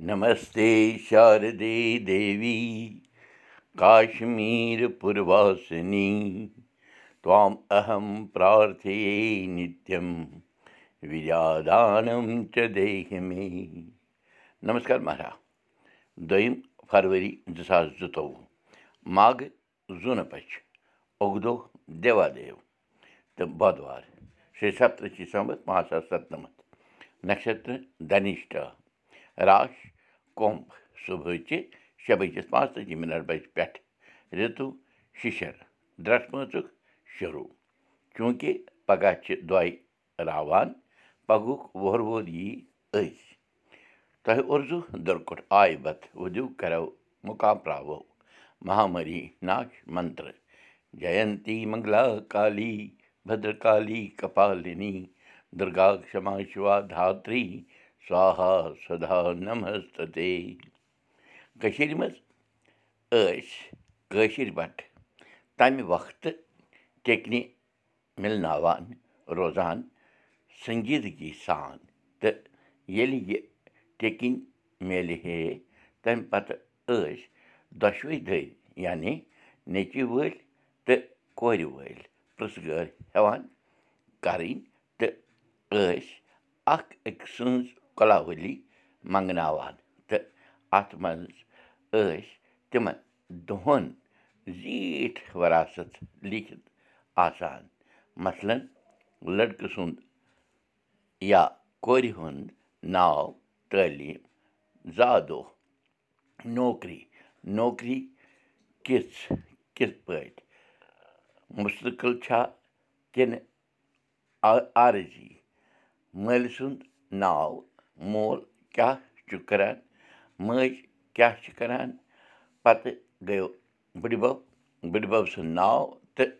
नमस्ते शारदे देवी। काश्मीरपुरवासिनी त्वाम् अहं प्रार्थये नित्यं विजादानं च देहि मे। नमस्कार महाराज। दोयिम फरवरी दो सास जुतौ माघ जुनपच उगदो देवादेव। तो बुधवार श्री सप्तची संवत पाँच सौ सत्तमत नक्षत्र धनिष्ठा। راش کوٚمب صُبحٕچہِ شےٚ بٔجِس پانٛژتٲجی مِنٹ بَجہِ پٮ۪ٹھ رِتُو شِشر پانٛژُک شروٗع۔ چوٗنٛکہِ پگاہ چھِ دۄے راوان پَگُک وُہر وول یی أزۍ تۄہہِ اُرزوٗ دُرکُٹھ آیہِ بتہٕ وُدِو کَرو مُقام پرٛاوو۔ مہامری ناش منتر جینتی منگلا کالی بدرکالی کپالِنی دُرگا کما شِوا دھتری سوہا سدا نمستے کٔشیٖرِ منٛز ٲسۍ کٲشِر بَٹہٕ تَمہِ وقتہٕ ٹیٚکنہِ مِلناوان روزان سنجیٖدگی سان تہٕ ییٚلہِ یہِ ٹیٚکِنۍ میلہِ ہے تَمہِ پَتہٕ ٲسۍ دۄشوَے دٔرۍ یعنی نیٚچِو وٲلۍ تہٕ کورِ وٲلۍ پرٛژھٕ گٲر ہٮ۪وان کَرٕنۍ تہٕ ٲسۍ اَکھ أکۍ سٕنٛز کۄلاولی منٛگناوان تہٕ اَتھ منٛز ٲسۍ تِمَن دۄہَن زیٖٹھ وَراثت لیٖکھِتھ آسان مثلاً لٔڑکہٕ سُنٛد یا کورِ ہُنٛد ناو تعلیٖم زا دۄہ نوکری نوکری کِژھ کِتھ پٲٹھۍ مُستقل چھا کِنہٕ عارضی مٲلۍ سُنٛد ناو مول کیٛاہ چھُ کَران مٲج کیٛاہ چھِ کَران؟ پَتہٕ گٔیو بٕڈِبَب بٕڈِبَب سُنٛد ناو تہٕ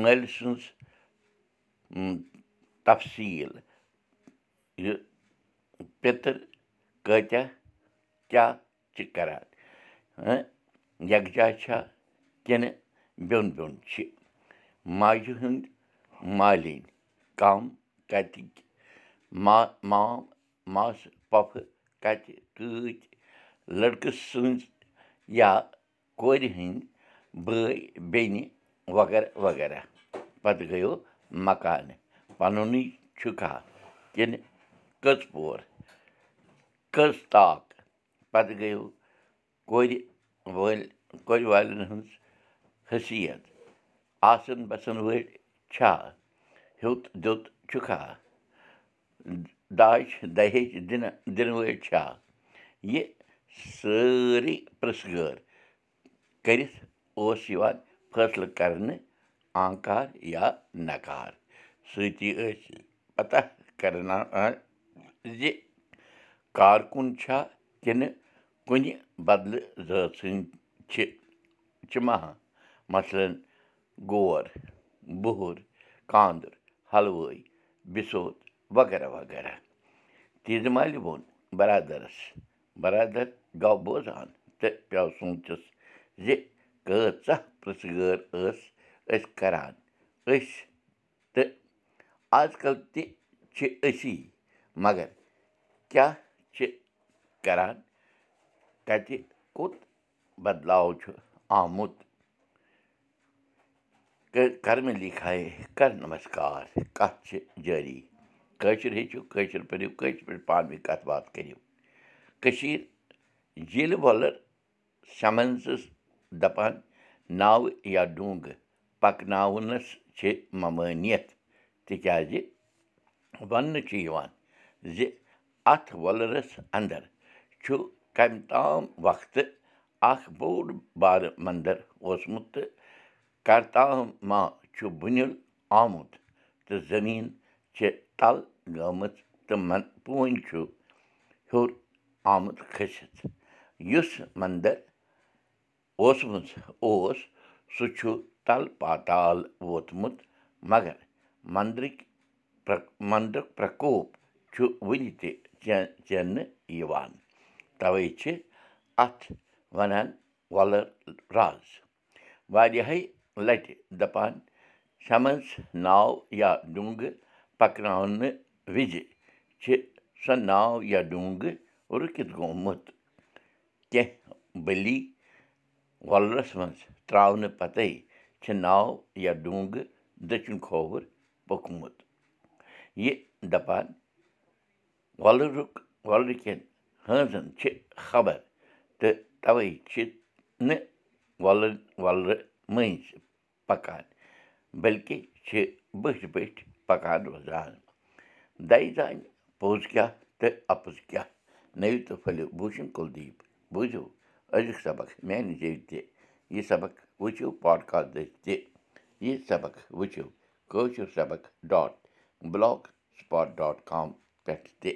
مٲلۍ سٕنٛز تفصیٖل۔ یہِ پِتٕر کۭتیاہ کیٛاہ چھِ کَران؟ یَکجاہ چھا کِنہٕ بیوٚن بیوٚن چھِ۔ ماجہِ ہٕنٛدۍ مالِنۍ کَم کَتِکۍ؟ ما مام ماسہٕ پۄپھٕ کَتہِ کۭتۍ لٔڑکہٕ سٕنٛز یا کورِ ہٕنٛدۍ بٲے بیٚنہِ وغیرہ وغیرہ۔ پَتہٕ گٔیو مکانہٕ پَنُنُے چھُکھا کِنہٕ کٔژ پور کٔژ تاک پَتہٕ گٔیو کورِ وٲلۍ کورِ والٮ۪ن ہٕنٛز حثیت آسَن بَسَن وٲلۍ چھا ہیوٚت دیُت چھُکھا داج دَہیج دِنہٕ دِنہٕ وٲلۍ چھا یہِ سٲرٕے پِرٛژھٕ غٲر کٔرِتھ اوس یِوان فٲصلہٕ کَرنہٕ آنکار یا نَکار سۭتی ٲسۍ پَتہ کَرناوان زِ کارکُن چھا کِنہٕ کُنہِ بَدلہٕ ذٲژ سٕنٛدۍ چھِ چِمہا مثلاً گور بُہُر کانٛدُر حلوٲے بِسوت وغیرہ وغیرہ تیٖژٕ مالہِ ووٚن بَرادَرَس بَرادَر گوٚو بوزان تہٕ پیوٚو سونٛچَس زِ کۭژاہ پِرٛژھٕ غٲر ٲس أسۍ کَران أسۍ تہٕ آز کَل تہِ چھِ أسی مگر کیٛاہ چھِ کَران کَتہِ کوٚت بَدلاو چھُ آمُت کَرمہٕ لیکھایے کَر نمسکار کَتھ چھِ جٲری کٲشُر ہیٚچھِو کٲشُر پٔرِو کٲشِر پٲٹھۍ پانہٕ ؤنۍ کَتھ باتھ کٔرِو۔ کٔشیٖر جیٖلہٕ وۄلَر سَمَنٛزَس دَپان ناوٕ یا ڈوٗنٛگہٕ پَکناونَس چھِ ممٲنیت تِکیٛازِ وَننہٕ چھُ یِوان زِ اَتھ وۄلرَس اَندَر چھُ کَمہِ تام وقتہٕ اَکھ بوٚڑ بارٕ مَندَر اوسمُت تہٕ کَرتام ما چھُ بُنیُل آمُت تہٕ زٔمیٖن چھِ تَل گٔمٕژ تہٕ پوٗنۍ چھُ ہیوٚر آمُت کھٔسِتھ یُس مَندَر اوسمُت اوس سُہ چھُ تَل پاتال ووتمُت مگر مَندرٕکۍ مَندرُک پرٛکوپ چھُ وٕنہِ تہِ چَنہٕ یِوان تَوَے چھِ اَتھ وَنان وۄلَر راز واریاہے لَٹہِ دَپان سَمَنٛز ناو یا ڈوٗنٛگہٕ پَکناونہٕ وِزِ چھِ سۄ ناو یا ڈوٗنٛگہٕ رُکِتھ گوٚمُت کیٚنٛہہ بٔلی وۄلرَس منٛز ترٛاونہٕ پَتے چھِ ناو یا ڈوٗنٛگہٕ دٔچھُن کھووُر پوٚکمُت یہِ دَپان وۄلرُک وۄلرٕ کٮ۪ن ہٲنزَن چھِ خبر تہٕ تَوَے چھِ نہٕ وۄلر وۄلرٕ مٔنٛزۍ پَکان بٔلکہِ چھِ بٔٹھۍ بٔٹھۍ پَکان روزان۔ دَہہِ زانہِ پوٚز کیٛاہ تہٕ اَپُز کیٛاہ۔ نٔوِو تہٕ پھٔلِو بوٗشن کُلدیٖپ۔ بوٗزِو أزیُک سبق میٛانہِ زیٚوِ تہِ یہِ سبق وٕچھِو پاڈکاسٹ دٔسۍ تہِ۔ یہِ سبق وٕچھِو کٲشُر سبق dot blogspot dot com پٮ۪ٹھ تہِ